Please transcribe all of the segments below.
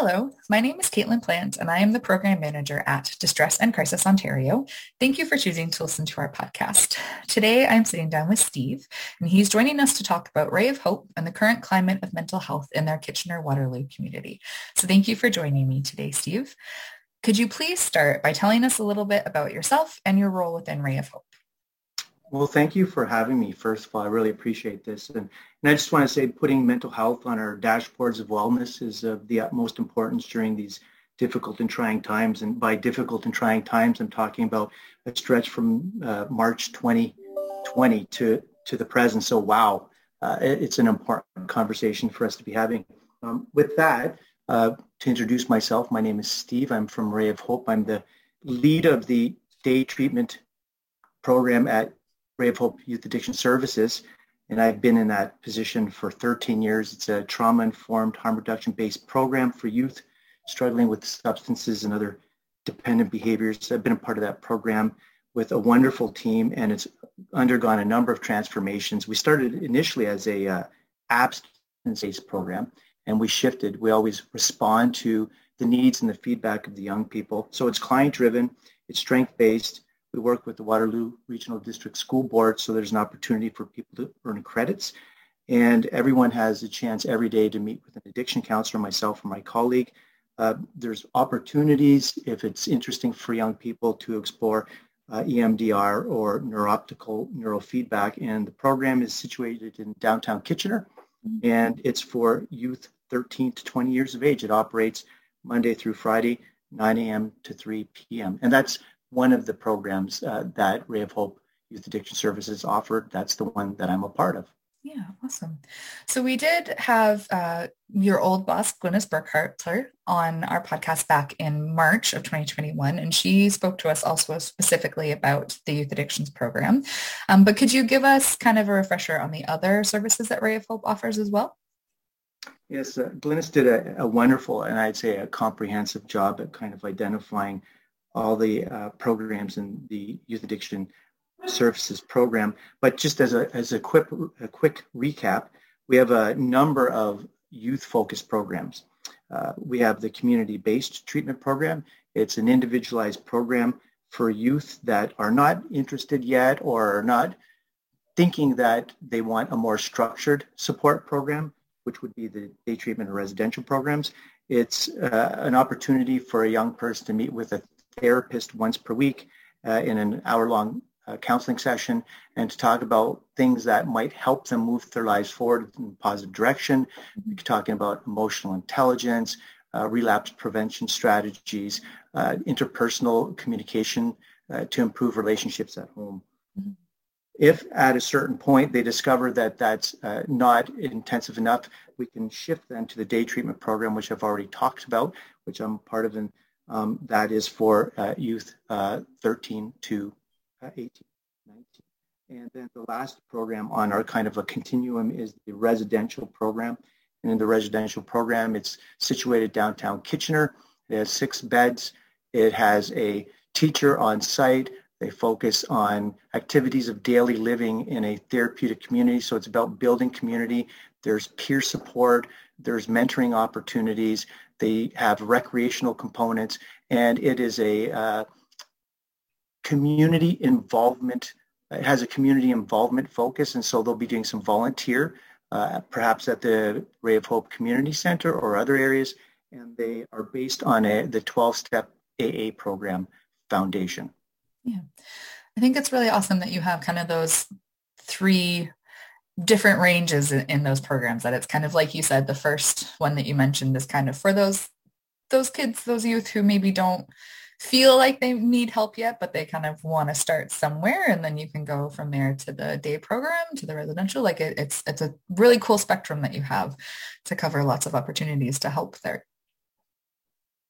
Hello, my name is Caitlin Plant and I am the Program Manager at Distress and Crisis Ontario. Thank you for choosing to listen to our podcast. Today I'm sitting down with Steve and he's joining us to talk about Ray of Hope and the current climate of mental health in their Kitchener-Waterloo community. So thank you for joining me today, Steve. Could you please start by telling us a little bit about yourself and your role within Ray of Hope? Well, thank you for having me. First of all, I really appreciate this. And, and I just want to say putting mental health on our dashboards of wellness is of the utmost importance during these difficult and trying times. And by difficult and trying times, I'm talking about a stretch from uh, March 2020 to, to the present. So, wow, uh, it's an important conversation for us to be having. Um, with that, uh, to introduce myself, my name is Steve. I'm from Ray of Hope. I'm the lead of the day treatment program at Ray of Hope Youth Addiction Services, and I've been in that position for 13 years. It's a trauma-informed harm reduction-based program for youth struggling with substances and other dependent behaviors. I've been a part of that program with a wonderful team, and it's undergone a number of transformations. We started initially as a uh, abstinence-based program, and we shifted. We always respond to the needs and the feedback of the young people. So it's client-driven, it's strength-based, we work with the Waterloo Regional District School Board, so there's an opportunity for people to earn credits. And everyone has a chance every day to meet with an addiction counselor, myself or my colleague. Uh, there's opportunities, if it's interesting for young people, to explore uh, EMDR or neurooptical neurofeedback. And the program is situated in downtown Kitchener, and it's for youth 13 to 20 years of age. It operates Monday through Friday, 9 a.m. to 3 p.m. And that's one of the programs uh, that Ray of Hope Youth Addiction Services offered. That's the one that I'm a part of. Yeah, awesome. So we did have uh, your old boss, Glynis Burkhartler, on our podcast back in March of 2021, and she spoke to us also specifically about the youth addictions program. Um, but could you give us kind of a refresher on the other services that Ray of Hope offers as well? Yes, uh, Glynis did a, a wonderful and I'd say a comprehensive job at kind of identifying all the uh, programs in the youth addiction services program. But just as a, as a quick, a quick recap, we have a number of youth-focused programs. Uh, we have the community-based treatment program. It's an individualized program for youth that are not interested yet or are not thinking that they want a more structured support program, which would be the day treatment or residential programs. It's uh, an opportunity for a young person to meet with a therapist once per week uh, in an hour-long uh, counseling session and to talk about things that might help them move their lives forward in a positive direction. We're talking about emotional intelligence, uh, relapse prevention strategies, uh, interpersonal communication uh, to improve relationships at home. Mm-hmm. If at a certain point they discover that that's uh, not intensive enough, we can shift them to the day treatment program, which I've already talked about, which I'm part of in um, that is for uh, youth uh, 13 to uh, 18, 19. And then the last program on our kind of a continuum is the residential program. And in the residential program, it's situated downtown Kitchener. It has six beds. It has a teacher on site. They focus on activities of daily living in a therapeutic community. So it's about building community. There's peer support. There's mentoring opportunities. They have recreational components, and it is a uh, community involvement it has a community involvement focus, and so they'll be doing some volunteer, uh, perhaps at the Ray of Hope Community Center or other areas, and they are based on a, the 12-step AA program foundation. Yeah, I think it's really awesome that you have kind of those three different ranges in, in, those programs that it's kind of like you said the first one that you mentioned is kind of for those those kids those youth who maybe don't feel like they need help yet, but they kind of want to start somewhere. And then you can go from there to the day program, to the residential. Like it, it's, it's a really cool spectrum that you have to cover lots of opportunities to help there.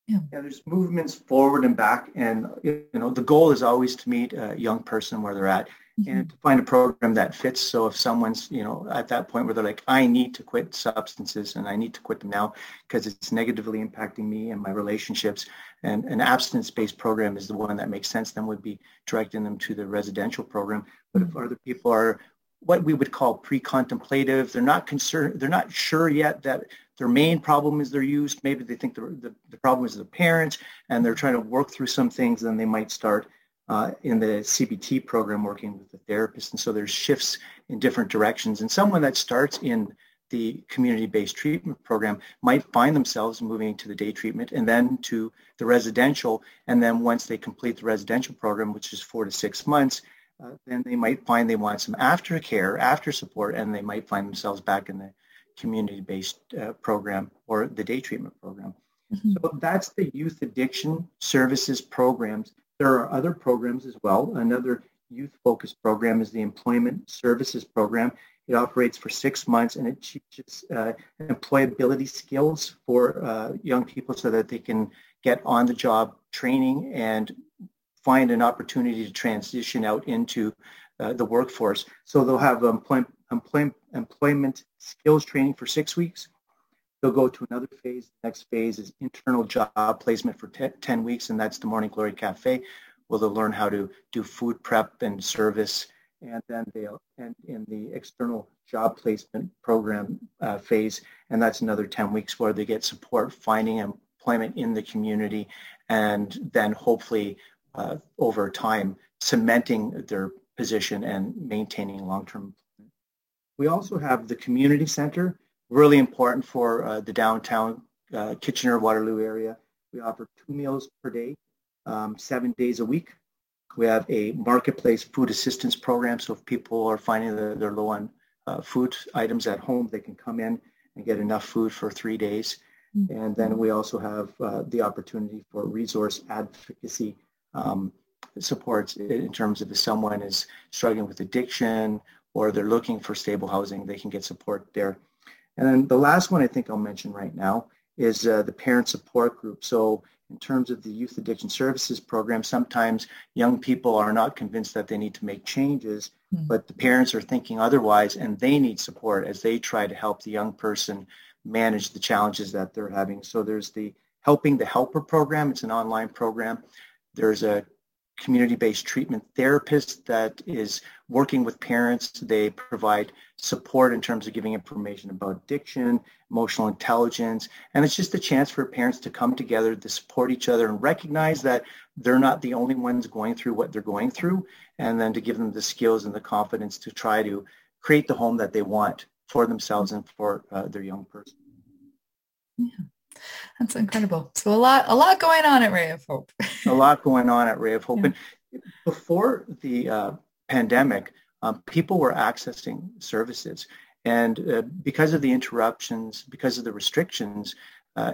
Yeah. yeah, there's movements forward and back. And, you know, the goal is always to meet a young person where they're at. And to find a program that fits. So if someone's, you know, at that point where they're like, I need to quit substances and I need to quit them now because it's negatively impacting me and my relationships, and an abstinence-based program is the one that makes sense, then would be directing them to the residential program. But if mm-hmm. other people are what we would call pre-contemplative, they're not concerned, they're not sure yet that their main problem is their use. Maybe they think the, the, the problem is the parents and they're trying to work through some things, then they might start uh, in the CBT program working with the therapist. And so there's shifts in different directions. And someone that starts in the community-based treatment program might find themselves moving to the day treatment and then to the residential. And then once they complete the residential program, which is four to six months, uh, then they might find they want some aftercare, after support, and they might find themselves back in the community-based uh, program or the day treatment program. Mm-hmm. So that's the youth addiction services programs there are other programs as well. Another youth-focused program is the Employment Services Program. It operates for six months and it teaches uh, employability skills for uh, young people so that they can get on-the-job training and find an opportunity to transition out into uh, the workforce. So they'll have employment, employment, employment skills training for six weeks. They'll go to another phase. The next phase is internal job placement for 10 weeks, and that's the Morning Glory Cafe, where they'll learn how to do food prep and service. And then they'll end in the external job placement program uh, phase, and that's another 10 weeks where they get support finding employment in the community, and then hopefully uh, over time cementing their position and maintaining long-term employment. We also have the community center, really important for uh, the downtown uh, Kitchener-Waterloo area. We offer two meals per day, um, seven days a week. We have a marketplace food assistance program, so if people are finding that they're low on uh, food items at home, they can come in and get enough food for three days. Mm-hmm. And then we also have uh, the opportunity for resource advocacy um, supports in terms of if someone is struggling with addiction or they're looking for stable housing, they can get support there. And then the last one I think I'll mention right now is uh, the parent support group. So in terms of the youth addiction services program, sometimes young people are not convinced that they need to make changes, mm-hmm. but the parents are thinking otherwise and they need support as they try to help the young person manage the challenges that they're having. So there's the Helping the Helper program. It's an online program. There's a community-based treatment therapist that is working with parents. They provide support in terms of giving information about addiction, emotional intelligence, and it's just a chance for parents to come together to support each other and recognize that they're not the only ones going through what they're going through, and then to give them the skills and the confidence to try to create the home that they want for themselves and for uh, their young person. Yeah. That's incredible. So a lot, a lot going on at Ray of Hope. a lot going on at Ray of Hope. Yeah. And before the uh, pandemic, um, people were accessing services. And uh, because of the interruptions, because of the restrictions, uh,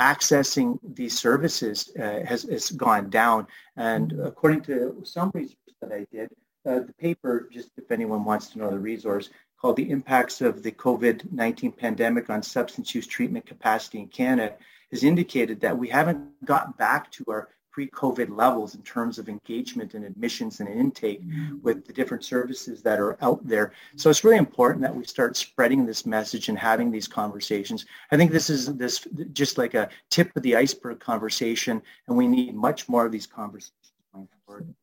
accessing these services uh, has, has gone down. And mm-hmm. according to some research that I did, uh, the paper, just if anyone wants to know the resource, called The Impacts of the COVID-19 Pandemic on Substance Use Treatment Capacity in Canada has indicated that we haven't gotten back to our pre-COVID levels in terms of engagement and admissions and intake mm-hmm. with the different services that are out there. So it's really important that we start spreading this message and having these conversations. I think this is this just like a tip of the iceberg conversation, and we need much more of these conversations going forward.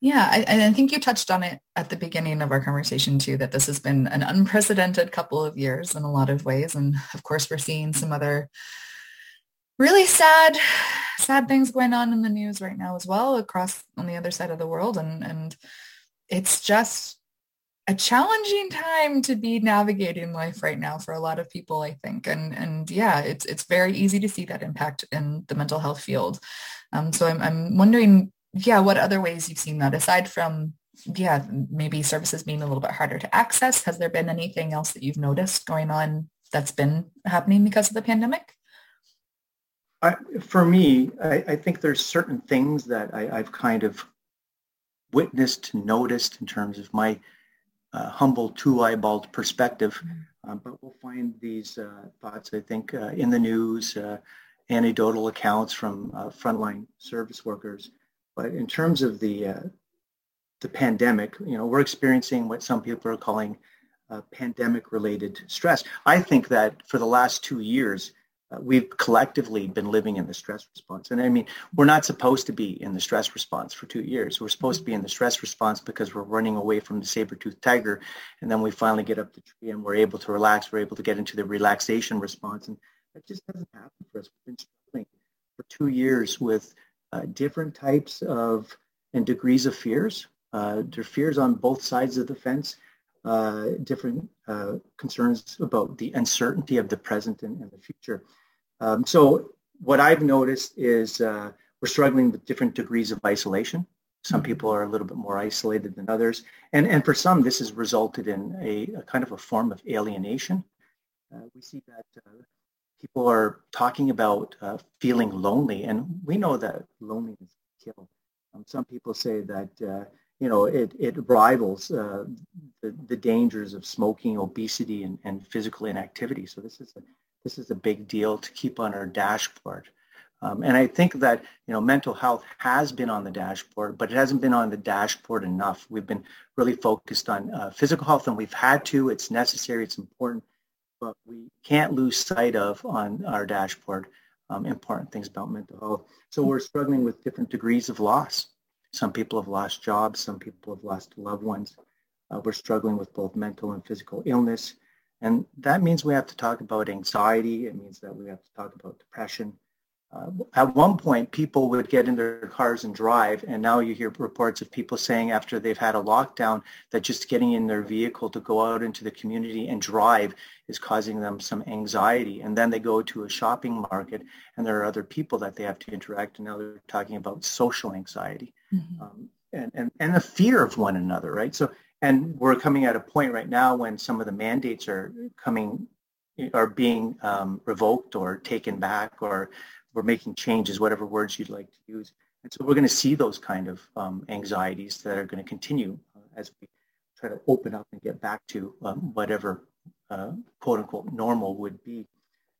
Yeah, I, I think you touched on it at the beginning of our conversation too, that this has been an unprecedented couple of years in a lot of ways. And of course, we're seeing some other really sad, sad things going on in the news right now as well across on the other side of the world. And, and it's just a challenging time to be navigating life right now for a lot of people, I think. And and yeah, it's it's very easy to see that impact in the mental health field. Um, so I'm I'm wondering, yeah, what other ways you've seen that aside from yeah, maybe services being a little bit harder to access. Has there been anything else that you've noticed going on that's been happening because of the pandemic? I, for me, I, I, think there's certain things that I, have kind of witnessed, noticed in terms of my uh, humble two-eyeballed perspective. Mm-hmm. Um, but we'll find these uh, thoughts, I think, uh, in the news, uh, anecdotal accounts from uh, frontline service workers. But in terms of the uh, the pandemic, you know, we're experiencing what some people are calling pandemic-related stress. I think that for the last two years, uh, we've collectively been living in the stress response. And I mean, we're not supposed to be in the stress response for two years. We're supposed to be in the stress response because we're running away from the saber-toothed tiger. And then we finally get up the tree and we're able to relax. We're able to get into the relaxation response. And that just doesn't happen for us. We've been struggling for two years with uh, different types of and degrees of fears. Uh, there are fears on both sides of the fence. Uh, different uh, concerns about the uncertainty of the present and, and the future. Um, so what I've noticed is uh, we're struggling with different degrees of isolation. Some mm-hmm. people are a little bit more isolated than others. And, and for some, this has resulted in a, a kind of a form of alienation. Uh, we see that uh, people are talking about uh, feeling lonely, and we know that loneliness kills. Um, some people say that, uh, you know, it, it rivals uh, the, the dangers of smoking, obesity, and, and physical inactivity. So this is a this is a big deal to keep on our dashboard. Um, and I think that you know mental health has been on the dashboard, but it hasn't been on the dashboard enough. We've been really focused on uh, physical health, and we've had to. It's necessary. It's important, but we can't lose sight of on our dashboard um, important things about mental health. So we're struggling with different degrees of loss. Some people have lost jobs. Some people have lost loved ones. Uh, we're struggling with both mental and physical illness. And that means we have to talk about anxiety. It means that we have to talk about depression. Uh, at one point, people would get in their cars and drive, and now you hear reports of people saying after they've had a lockdown that just getting in their vehicle to go out into the community and drive is causing them some anxiety. And then they go to a shopping market, and there are other people that they have to interact, and now they're talking about social anxiety mm-hmm. um, and, and, and the fear of one another, right? So and we're coming at a point right now when some of the mandates are coming, are being um, revoked or taken back, or we're making changes, whatever words you'd like to use. And so we're going to see those kind of um, anxieties that are going to continue uh, as we try to open up and get back to um, whatever uh, quote unquote normal would be.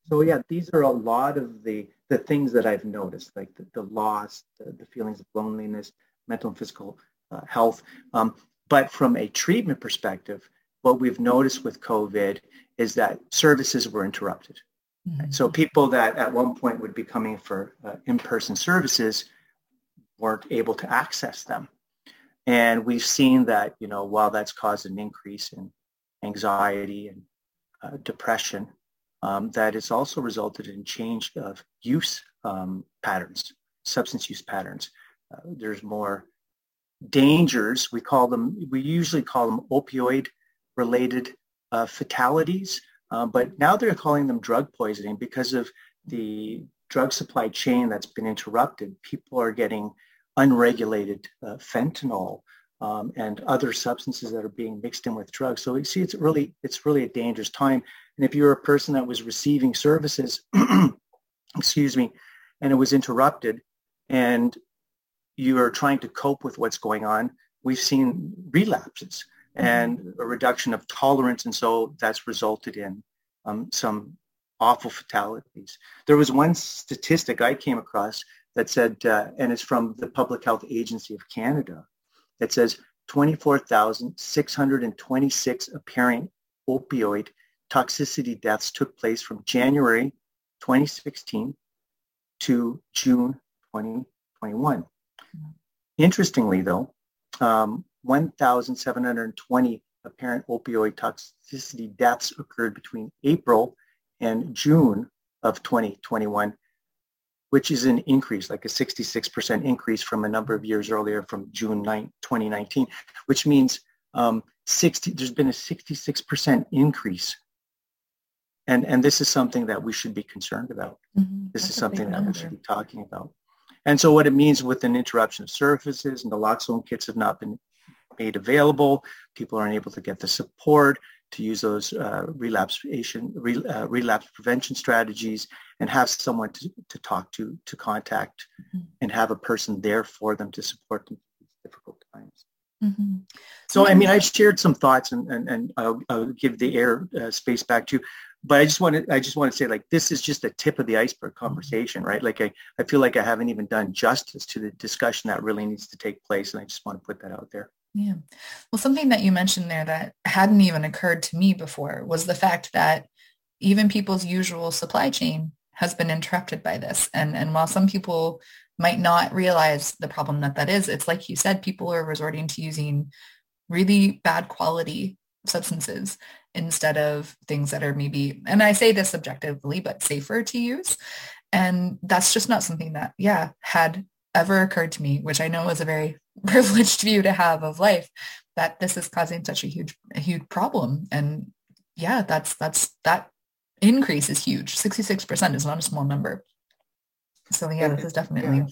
So yeah, these are a lot of the, the things that I've noticed, like the, the loss, the, the feelings of loneliness, mental and physical uh, health. Um, but from a treatment perspective, what we've noticed with COVID is that services were interrupted. Mm-hmm. So people that at one point would be coming for uh, in-person services weren't able to access them. And we've seen that, you know, while that's caused an increase in anxiety and uh, depression, um, that it's also resulted in change of use um, patterns, substance use patterns. Uh, there's more dangers, we call them, we usually call them opioid related uh, fatalities, uh, but now they're calling them drug poisoning because of the drug supply chain that's been interrupted. People are getting unregulated uh, fentanyl um, and other substances that are being mixed in with drugs. So you see, it's really, it's really a dangerous time. And if you're a person that was receiving services, excuse me, and it was interrupted and you are trying to cope with what's going on, we've seen relapses. And a reduction of tolerance. And so that's resulted in um, some awful fatalities. There was one statistic I came across that said, uh, and it's from the Public Health Agency of Canada, that says 24,626 apparent opioid toxicity deaths took place from January 2016 to June 2021. Interestingly, though, um, 1,720 apparent opioid toxicity deaths occurred between April and June of 2021. which is an increase, like a 66% increase from a number of years earlier from June 9, 2019, which means um, 60, there's been a 66% increase. And, and this is something that we should be concerned about. Mm-hmm. This That's is something that we should be talking about. And so what it means with an interruption of services and the naloxone kits have not been made available. People aren't able to get the support to use those uh, relapse, re, uh, relapse prevention strategies and have someone to, to talk to, to contact mm-hmm. and have a person there for them to support them in these difficult times. Mm-hmm. So, I mean, I shared some thoughts and, and, and I'll, I'll give the air uh, space back to you. But I just want to, I just want to say like, this is just a tip of the iceberg mm-hmm. conversation, right? Like I, I feel like I haven't even done justice to the discussion that really needs to take place. And I just want to put that out there. Yeah. Well, something that you mentioned there that hadn't even occurred to me before was the fact that even people's usual supply chain has been interrupted by this. And, and while some people might not realize the problem that that is, it's like you said, people are resorting to using really bad quality substances instead of things that are maybe, and I say this subjectively, but safer to use. And that's just not something that, yeah, had ever occurred to me, which I know is a very privileged view to have of life, that this is causing such a huge, a huge problem. And yeah, that's, that's, that increase is huge. 66% is not a small number. So yeah, this is definitely. Yeah.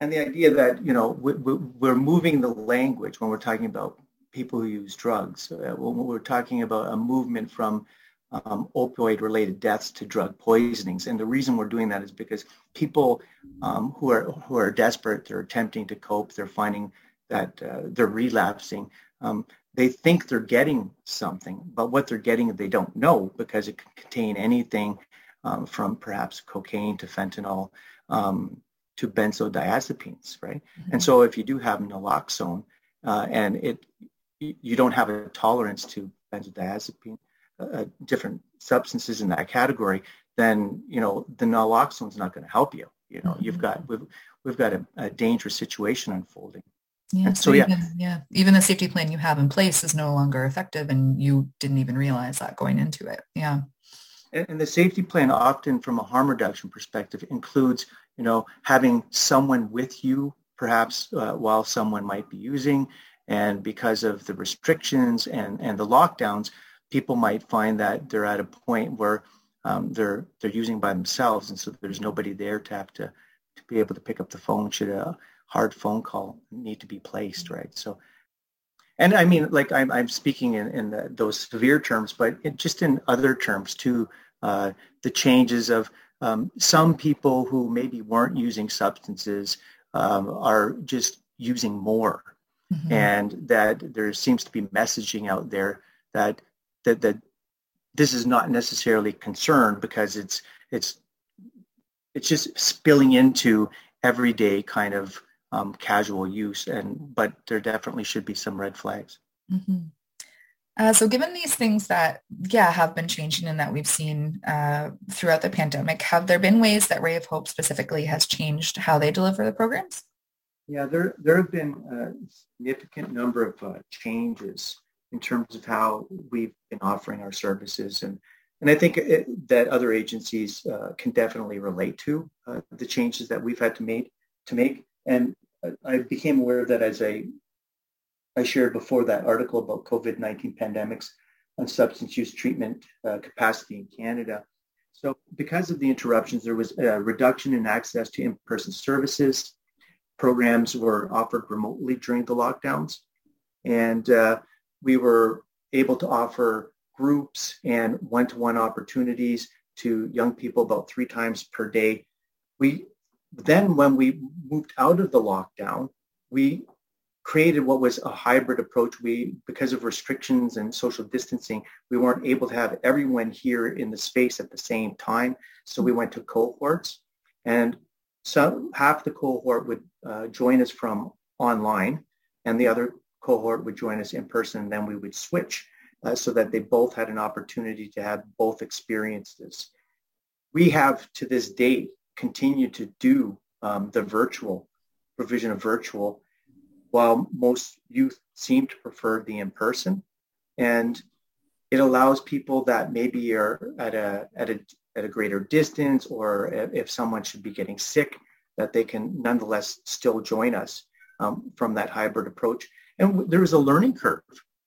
And the idea that, you know, we're moving the language when we're talking about people who use drugs. Uh, when we're talking about a movement from um, opioid-related deaths to drug poisonings. And the reason we're doing that is because people um, who are who are desperate, they're attempting to cope, they're finding that uh, they're relapsing. Um, they think they're getting something, but what they're getting they don't know because it can contain anything um, from perhaps cocaine to fentanyl um, to benzodiazepines, right? Mm-hmm. And so if you do have naloxone uh, and it you don't have a tolerance to benzodiazepine, uh, different substances in that category, then you know the naloxone is not going to help you. You know, mm-hmm. you've got we've we've got a, a dangerous situation unfolding. Yeah, so, so, yeah, even, yeah, even the safety plan you have in place is no longer effective, and you didn't even realize that going into it. Yeah. And, and the safety plan often, from a harm reduction perspective, includes you know having someone with you, perhaps uh, while someone might be using, and because of the restrictions and and the lockdowns, people might find that they're at a point where um, they're they're using by themselves, and so there's nobody there to have to to be able to pick up the phone should a hard phone call need to be placed, right? So, and I mean, like I'm I'm speaking in in the, those severe terms, but it, just in other terms too, uh, the changes of um, some people who maybe weren't using substances um, are just using more, mm-hmm. and that there seems to be messaging out there that that that this is not necessarily concerned because it's it's it's just spilling into everyday kind of um, casual use and but there definitely should be some red flags mm-hmm. uh, so given these things that yeah have been changing and that we've seen uh, throughout the pandemic have there been ways that ray of hope specifically has changed how they deliver the programs yeah there there have been a significant number of uh, changes in terms of how we've been offering our services. And, and I think it, that other agencies uh, can definitely relate to uh, the changes that we've had to make. To make. And I became aware of that as I, I shared before that article about COVID-19 pandemics on substance use treatment uh, capacity in Canada. So because of the interruptions, there was a reduction in access to in-person services. Programs were offered remotely during the lockdowns. And uh, we were able to offer groups and one-to-one opportunities to young people about three times per day. We then, when we moved out of the lockdown, we created what was a hybrid approach. We, because of restrictions and social distancing, we weren't able to have everyone here in the space at the same time. So we went to cohorts, and so half the cohort would uh, join us from online, and the other cohort would join us in person, and then we would switch uh, so that they both had an opportunity to have both experiences. We have to this date continued to do um, the virtual provision of virtual, while most youth seem to prefer the in-person. And it allows people that maybe are at a, at a, at a greater distance or if someone should be getting sick, that they can nonetheless still join us um, from that hybrid approach. And there is a learning curve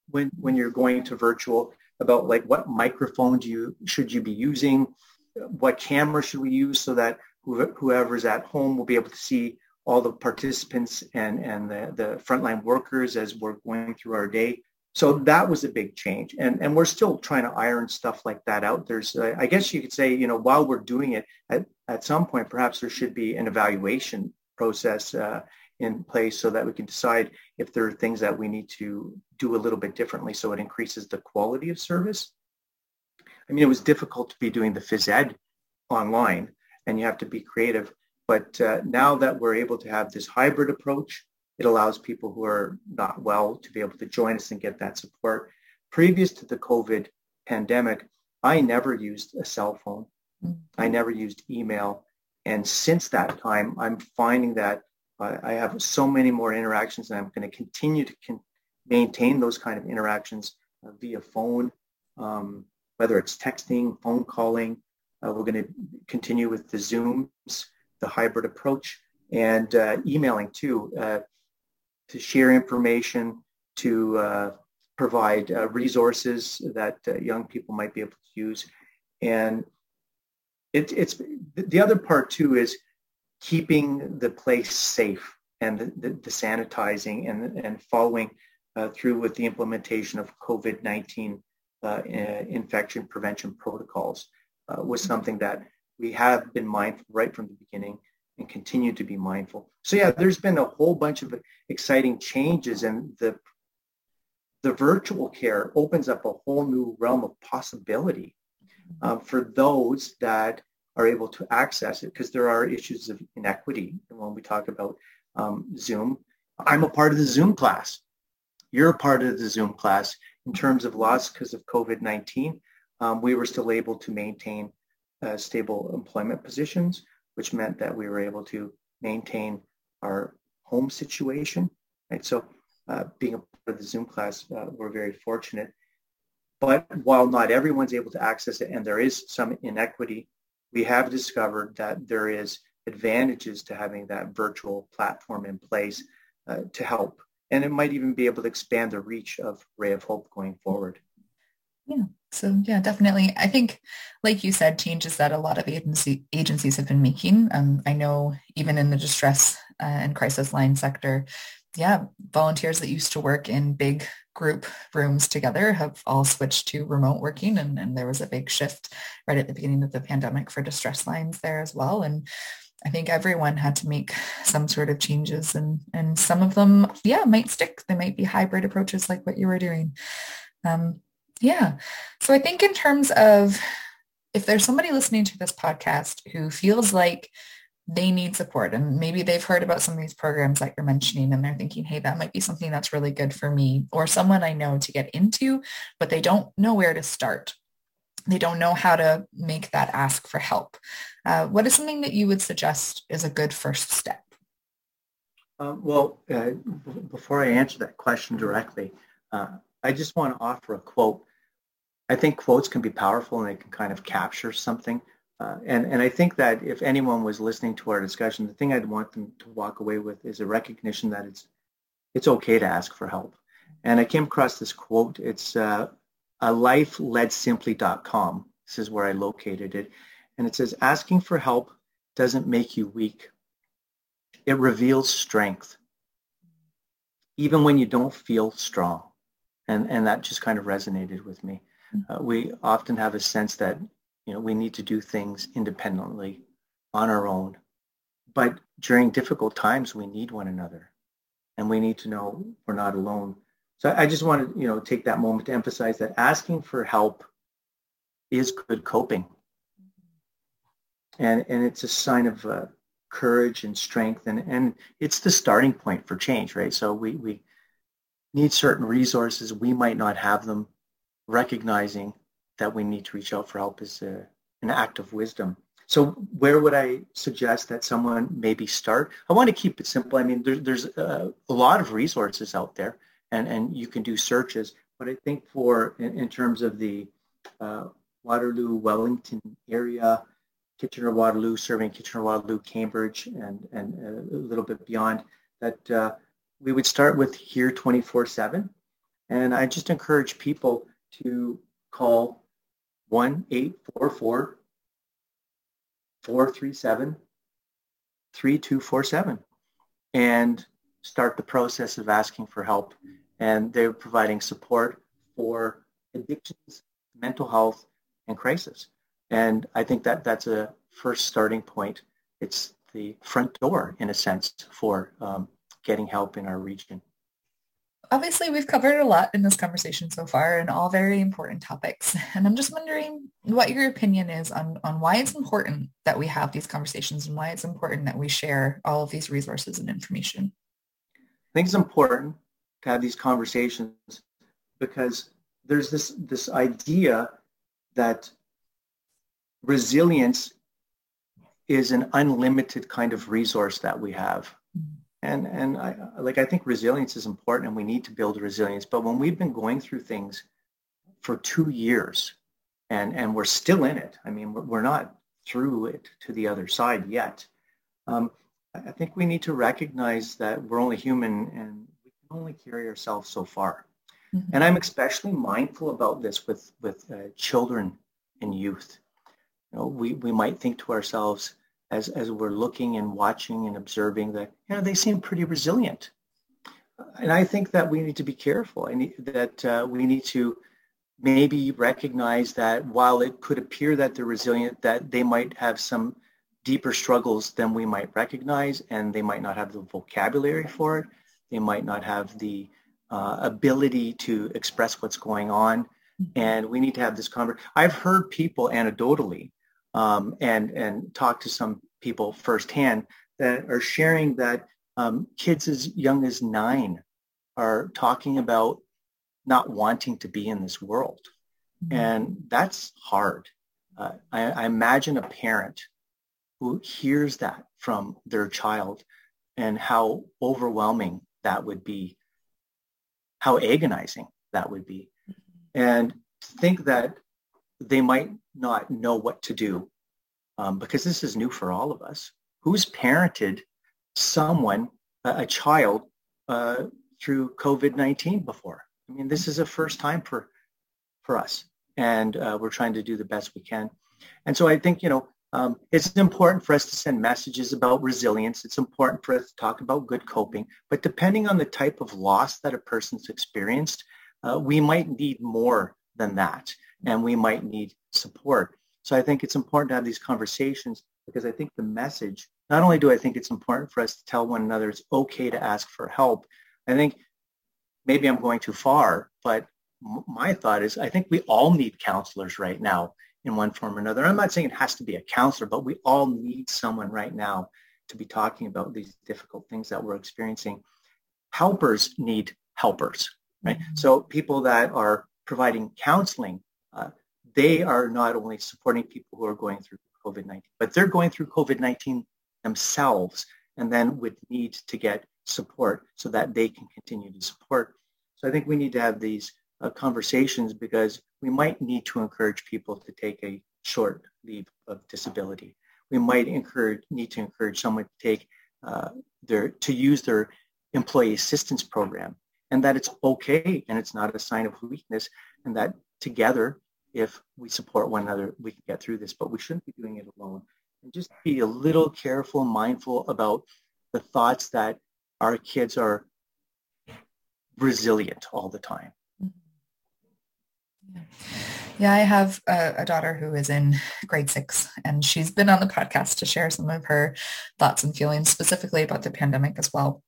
when, when you're going to virtual about like what microphone do you should you be using, what camera should we use so that whoever's at home will be able to see all the participants and, and the, the frontline workers as we're going through our day. So that was a big change. And, and we're still trying to iron stuff like that out. There's, uh, I guess you could say, you know, while we're doing it, at, at some point, perhaps there should be an evaluation process uh, in place so that we can decide if there are things that we need to do a little bit differently so it increases the quality of service. I mean, it was difficult to be doing the phys ed online and you have to be creative. But uh, now that we're able to have this hybrid approach, it allows people who are not well to be able to join us and get that support. Previous to the COVID pandemic, I never used a cell phone. Mm-hmm. I never used email. And since that time, I'm finding that I have so many more interactions and I'm going to continue to con- maintain those kind of interactions uh, via phone, um, whether it's texting, phone calling. Uh, we're going to continue with the Zooms, the hybrid approach, and uh, emailing too, uh, to share information, to uh, provide uh, resources that young people might be able to use. And it, it's the other part too is keeping the place safe and the, the, the sanitizing and, and following uh, through with the implementation of COVID-19 uh, infection prevention protocols uh, was something that we have been mindful right from the beginning and continue to be mindful. So yeah, there's been a whole bunch of exciting changes and the the virtual care opens up a whole new realm of possibility um, for those that are able to access it because there are issues of inequity. And when we talk about um, Zoom, I'm a part of the Zoom class. You're a part of the Zoom class. In terms of loss because of COVID-19, um, we were still able to maintain uh, stable employment positions, which meant that we were able to maintain our home situation. Right. So uh, being a part of the Zoom class, uh, we're very fortunate. But while not everyone's able to access it and there is some inequity we have discovered that there is advantages to having that virtual platform in place uh, to help. And it might even be able to expand the reach of Ray of Hope going forward. Yeah. So yeah, definitely. I think, like you said, changes that a lot of agency agencies have been making. Um, I know even in the distress uh, and crisis line sector, yeah, volunteers that used to work in big group rooms together have all switched to remote working and, and there was a big shift right at the beginning of the pandemic for distress lines there as well. And I think everyone had to make some sort of changes and, and some of them, yeah, might stick. They might be hybrid approaches like what you were doing. Um, yeah. So I think in terms of if there's somebody listening to this podcast who feels like they need support and maybe they've heard about some of these programs that you're mentioning and they're thinking, hey, that might be something that's really good for me or someone I know to get into, but they don't know where to start. They don't know how to make that ask for help. Uh, what is something that you would suggest is a good first step? Um, well, uh, b- before I answer that question directly, uh, I just want to offer a quote. I think quotes can be powerful and they can kind of capture something. Uh, and, and I think that if anyone was listening to our discussion, the thing I'd want them to walk away with is a recognition that it's, it's okay to ask for help. And I came across this quote. It's uh, a lifeleadsimply.com. This is where I located it. And it says, asking for help doesn't make you weak. It reveals strength, even when you don't feel strong. And, and that just kind of resonated with me. Mm. Uh, we often have a sense that you know, we need to do things independently on our own. But during difficult times, we need one another and we need to know we're not alone. So I just want to, you know, take that moment to emphasize that asking for help is good coping. And, and it's a sign of uh, courage and strength and, and it's the starting point for change, right? So we, we need certain resources. We might not have them. Recognizing that we need to reach out for help is a, an act of wisdom. So where would I suggest that someone maybe start? I want to keep it simple. I mean, there, there's a, a, lot of resources out there, and, and you can do searches. But I think for in, in terms of the uh, Waterloo, Wellington area, Kitchener-Waterloo, serving Kitchener-Waterloo, Cambridge, and, and a little bit beyond, that uh, we would start with here 24-7. And I just encourage people to call 1-844 437 3247 and start the process of asking for help. And they're providing support for addictions, mental health, and crisis. And I think that that's a first starting point. It's the front door, in a sense, for um, getting help in our region obviously we've covered a lot in this conversation so far and all very important topics. And I'm just wondering what your opinion is on, on why it's important that we have these conversations and why it's important that we share all of these resources and information. I think it's important to have these conversations because there's this, this idea that resilience is an unlimited kind of resource that we have. Mm-hmm and and I like I think resilience is important and we need to build resilience. But when we've been going through things for two years and and we're still in it, I mean we're, not through it to the other side yet. Um, I think we need to recognize that we're only human and we can only carry ourselves so far. Mm-hmm. And I'm especially mindful about this with with uh, children and youth. You know, we we might think to ourselves, as, as we're looking and watching and observing that, you know, they seem pretty resilient. And I think that we need to be careful and that uh, we need to maybe recognize that while it could appear that they're resilient, that they might have some deeper struggles than we might recognize and they might not have the vocabulary for it. They might not have the uh, ability to express what's going on. Mm-hmm. And we need to have this conversation. I've heard people anecdotally um, and and talk to some people firsthand that are sharing that um, kids as young as nine are talking about not wanting to be in this world, mm-hmm. and that's hard. Uh, I, I imagine a parent who hears that from their child and how overwhelming that would be, how agonizing that would be. Mm-hmm. And think that they might not know what to do um, because this is new for all of us. Who's parented someone, a, a child, uh, through COVID-19 before? I mean, this is a first time for, for us, and uh, we're trying to do the best we can. And so I think, you know, um, it's important for us to send messages about resilience. It's important for us to talk about good coping. But depending on the type of loss that a person's experienced, uh, we might need more than that and we might need support. So I think it's important to have these conversations because I think the message, not only do I think it's important for us to tell one another it's okay to ask for help, I think maybe I'm going too far, but my thought is I think we all need counselors right now in one form or another. I'm not saying it has to be a counselor, but we all need someone right now to be talking about these difficult things that we're experiencing. Helpers need helpers, right? Mm-hmm. So people that are providing counseling they are not only supporting people who are going through COVID-19, but they're going through COVID-19 themselves and then would need to get support so that they can continue to support. So I think we need to have these uh, conversations because we might need to encourage people to take a short leave of disability. We might encourage, need to encourage someone to take uh, their, to use their employee assistance program and that it's okay and it's not a sign of weakness and that together, if we support one another, we can get through this, but we shouldn't be doing it alone. And just be a little careful mindful about the thoughts that our kids are resilient all the time. Mm-hmm. Yeah. yeah, I have a, a, daughter who is in grade six, and she's been on the podcast to share some of her thoughts and feelings specifically about the pandemic as well.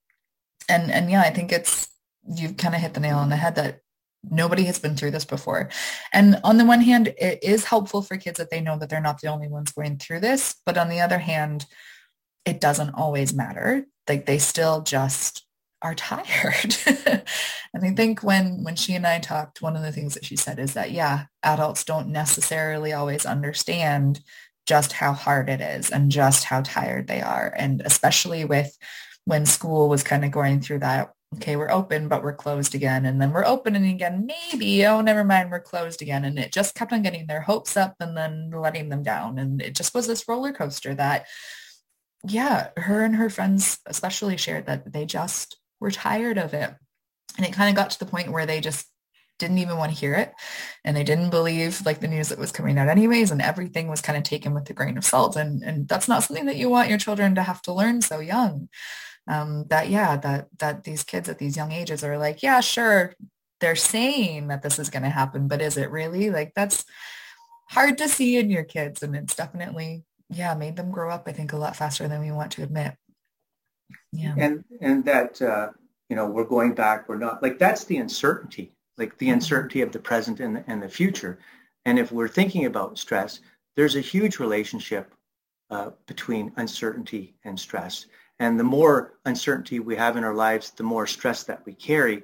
And and yeah, I think it's you've kind of hit the nail on the head that Nobody has been through this before. And on the one hand, it is helpful for kids that they know that they're not the only ones going through this. But on the other hand, it doesn't always matter. Like they still just are tired. and I think when when she and I talked, one of the things that she said is that yeah, adults don't necessarily always understand just how hard it is and just how tired they are. And especially with when school was kind of going through that okay, we're open, but we're closed again. And then we're opening again, maybe, oh, never mind, we're closed again. And it just kept on getting their hopes up and then letting them down. And it just was this roller coaster that, yeah, her and her friends especially shared that they just were tired of it. And it kind of got to the point where they just didn't even want to hear it and they didn't believe like the news that was coming out anyways and everything was kind of taken with a grain of salt and and that's not something that you want your children to have to learn so young um, that yeah that that these kids at these young ages are like yeah sure they're saying that this is going to happen but is it really? Like that's hard to see in your kids and it's definitely yeah made them grow up i think a lot faster than we want to admit. Yeah. And and that uh you know we're going back we're not like that's the uncertainty like the mm-hmm. uncertainty of the present and the, and the future. And if we're thinking about stress there's a huge relationship uh, between uncertainty and stress and the more uncertainty we have in our lives, the more stress that we carry.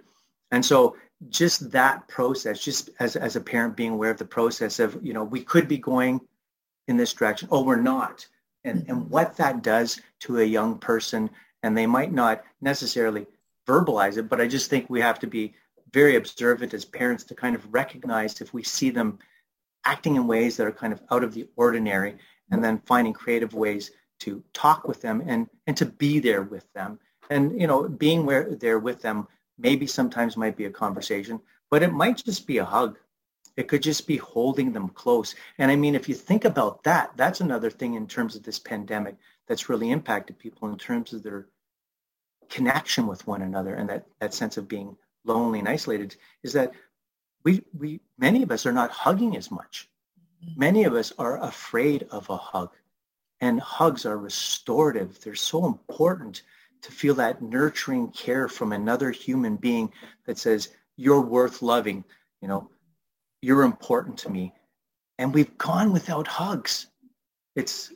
And so just that process, just as, as a parent being aware of the process of, you know, we could be going in this direction. Oh, we're not. And, and mm-hmm. what that does to a young person, and they might not necessarily verbalize it, but I just think we have to be very observant as parents to kind of recognize if we see them acting in ways that are kind of out of the ordinary and then finding creative ways to talk with them and, and to be there with them. And, you know, being where there with them maybe sometimes might be a conversation, but it might just be a hug. It could just be holding them close. And I mean, if you think about that, that's another thing in terms of this pandemic that's really impacted people in terms of their connection with one another and that, that sense of being lonely and isolated is that we, we, many of us are not hugging as much. Mm-hmm. Many of us are afraid of a hug. And hugs are restorative. They're so important to feel that nurturing care from another human being that says, you're worth loving, you know, you're important to me. And we've gone without hugs. It's,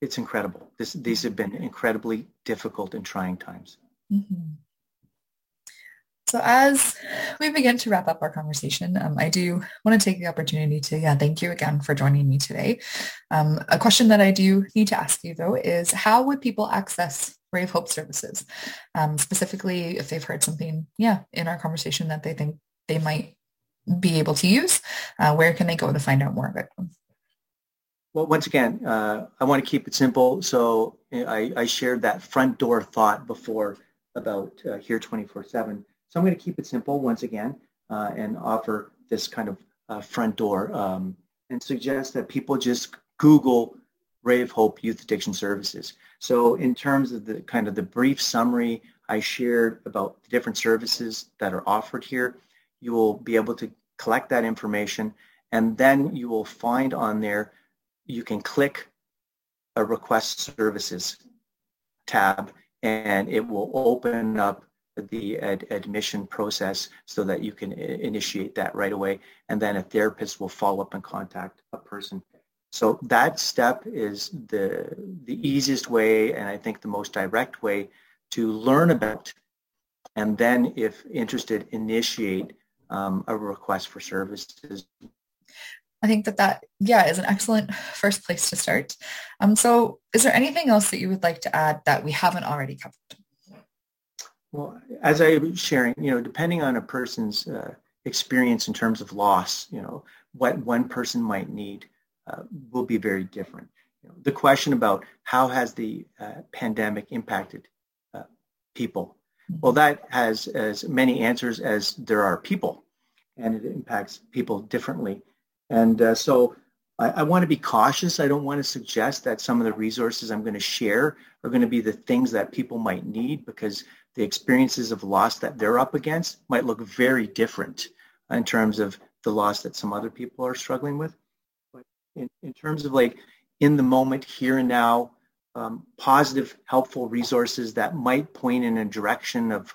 it's incredible. This, these have been incredibly difficult and trying times. Mm-hmm. So as we begin to wrap up our conversation, um, I do want to take the opportunity to, yeah, thank you again for joining me today. Um, a question that I do need to ask you though is how would people access Ray of Hope services? Um, specifically, if they've heard something, yeah, in our conversation that they think they might be able to use, uh, where can they go to find out more about it? Well, once again, uh, I want to keep it simple. So I, I, shared that front door thought before about uh, here 24-7 so I'm going to keep it simple once again uh, and offer this kind of uh, front door um, and suggest that people just Google Ray of Hope Youth Addiction Services. So in terms of the kind of the brief summary I shared about the different services that are offered here, you will be able to collect that information and then you will find on there, you can click a request services tab and it will open up the ad admission process so that you can initiate that right away. And then a therapist will follow up and contact a person. So that step is the, the easiest way and I think the most direct way to learn about and then if interested, initiate um, a request for services. I think that that, yeah, is an excellent first place to start. Um, so is there anything else that you would like to add that we haven't already covered? Well, as I was sharing, you know, depending on a person's uh, experience in terms of loss, you know, what one person might need uh, will be very different. You know, the question about how has the uh, pandemic impacted uh, people? Well, that has as many answers as there are people, and it impacts people differently. And uh, so I, I want to be cautious. I don't want to suggest that some of the resources I'm going to share are going to be the things that people might need because the experiences of loss that they're up against might look very different in terms of the loss that some other people are struggling with. But in, in terms of like in the moment, here and now, um, positive, helpful resources that might point in a direction of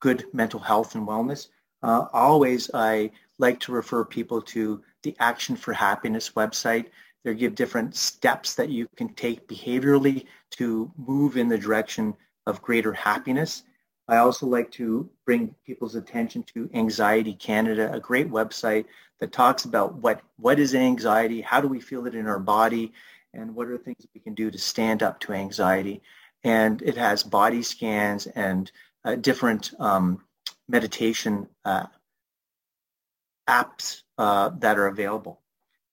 good mental health and wellness, uh, always I like to refer people to the Action for Happiness website. They give different steps that you can take behaviorally to move in the direction of greater happiness. I also like to bring people's attention to Anxiety Canada, a great website that talks about what, what is anxiety, how do we feel it in our body, and what are things we can do to stand up to anxiety. And it has body scans and uh, different um, meditation uh, apps uh, that are available.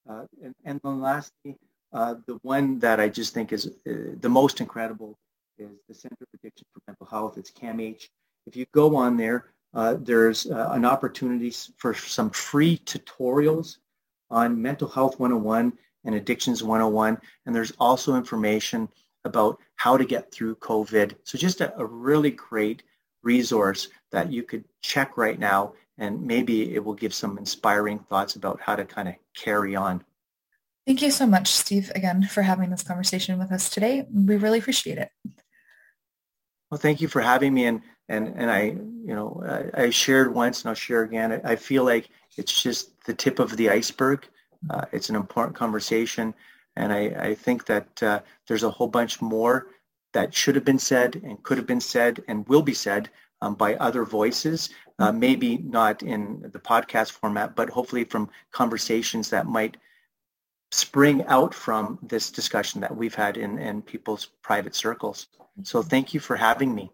Uh, and, and then lastly, uh, the one that I just think is the most incredible is the Center for Addiction for Mental Health. It's CAMH. If you go on there, uh, there's uh, an opportunity for some free tutorials on Mental Health 101 and Addictions 101. And there's also information about how to get through COVID. So just a, a really great resource that you could check right now and maybe it will give some inspiring thoughts about how to kind of carry on. Thank you so much, Steve, again, for having this conversation with us today. We really appreciate it. Well, thank you for having me. And, and, and I, you know, I, I shared once and I'll share again. I, I, feel like it's just the tip of the iceberg. Uh, it's an important conversation. And I, I think that uh, there's a whole bunch more that should have been said and could have been said and will be said um, by other voices, uh, maybe not in the podcast format, but hopefully from conversations that might spring out from this discussion that we've had in, in people's private circles. So thank you for having me.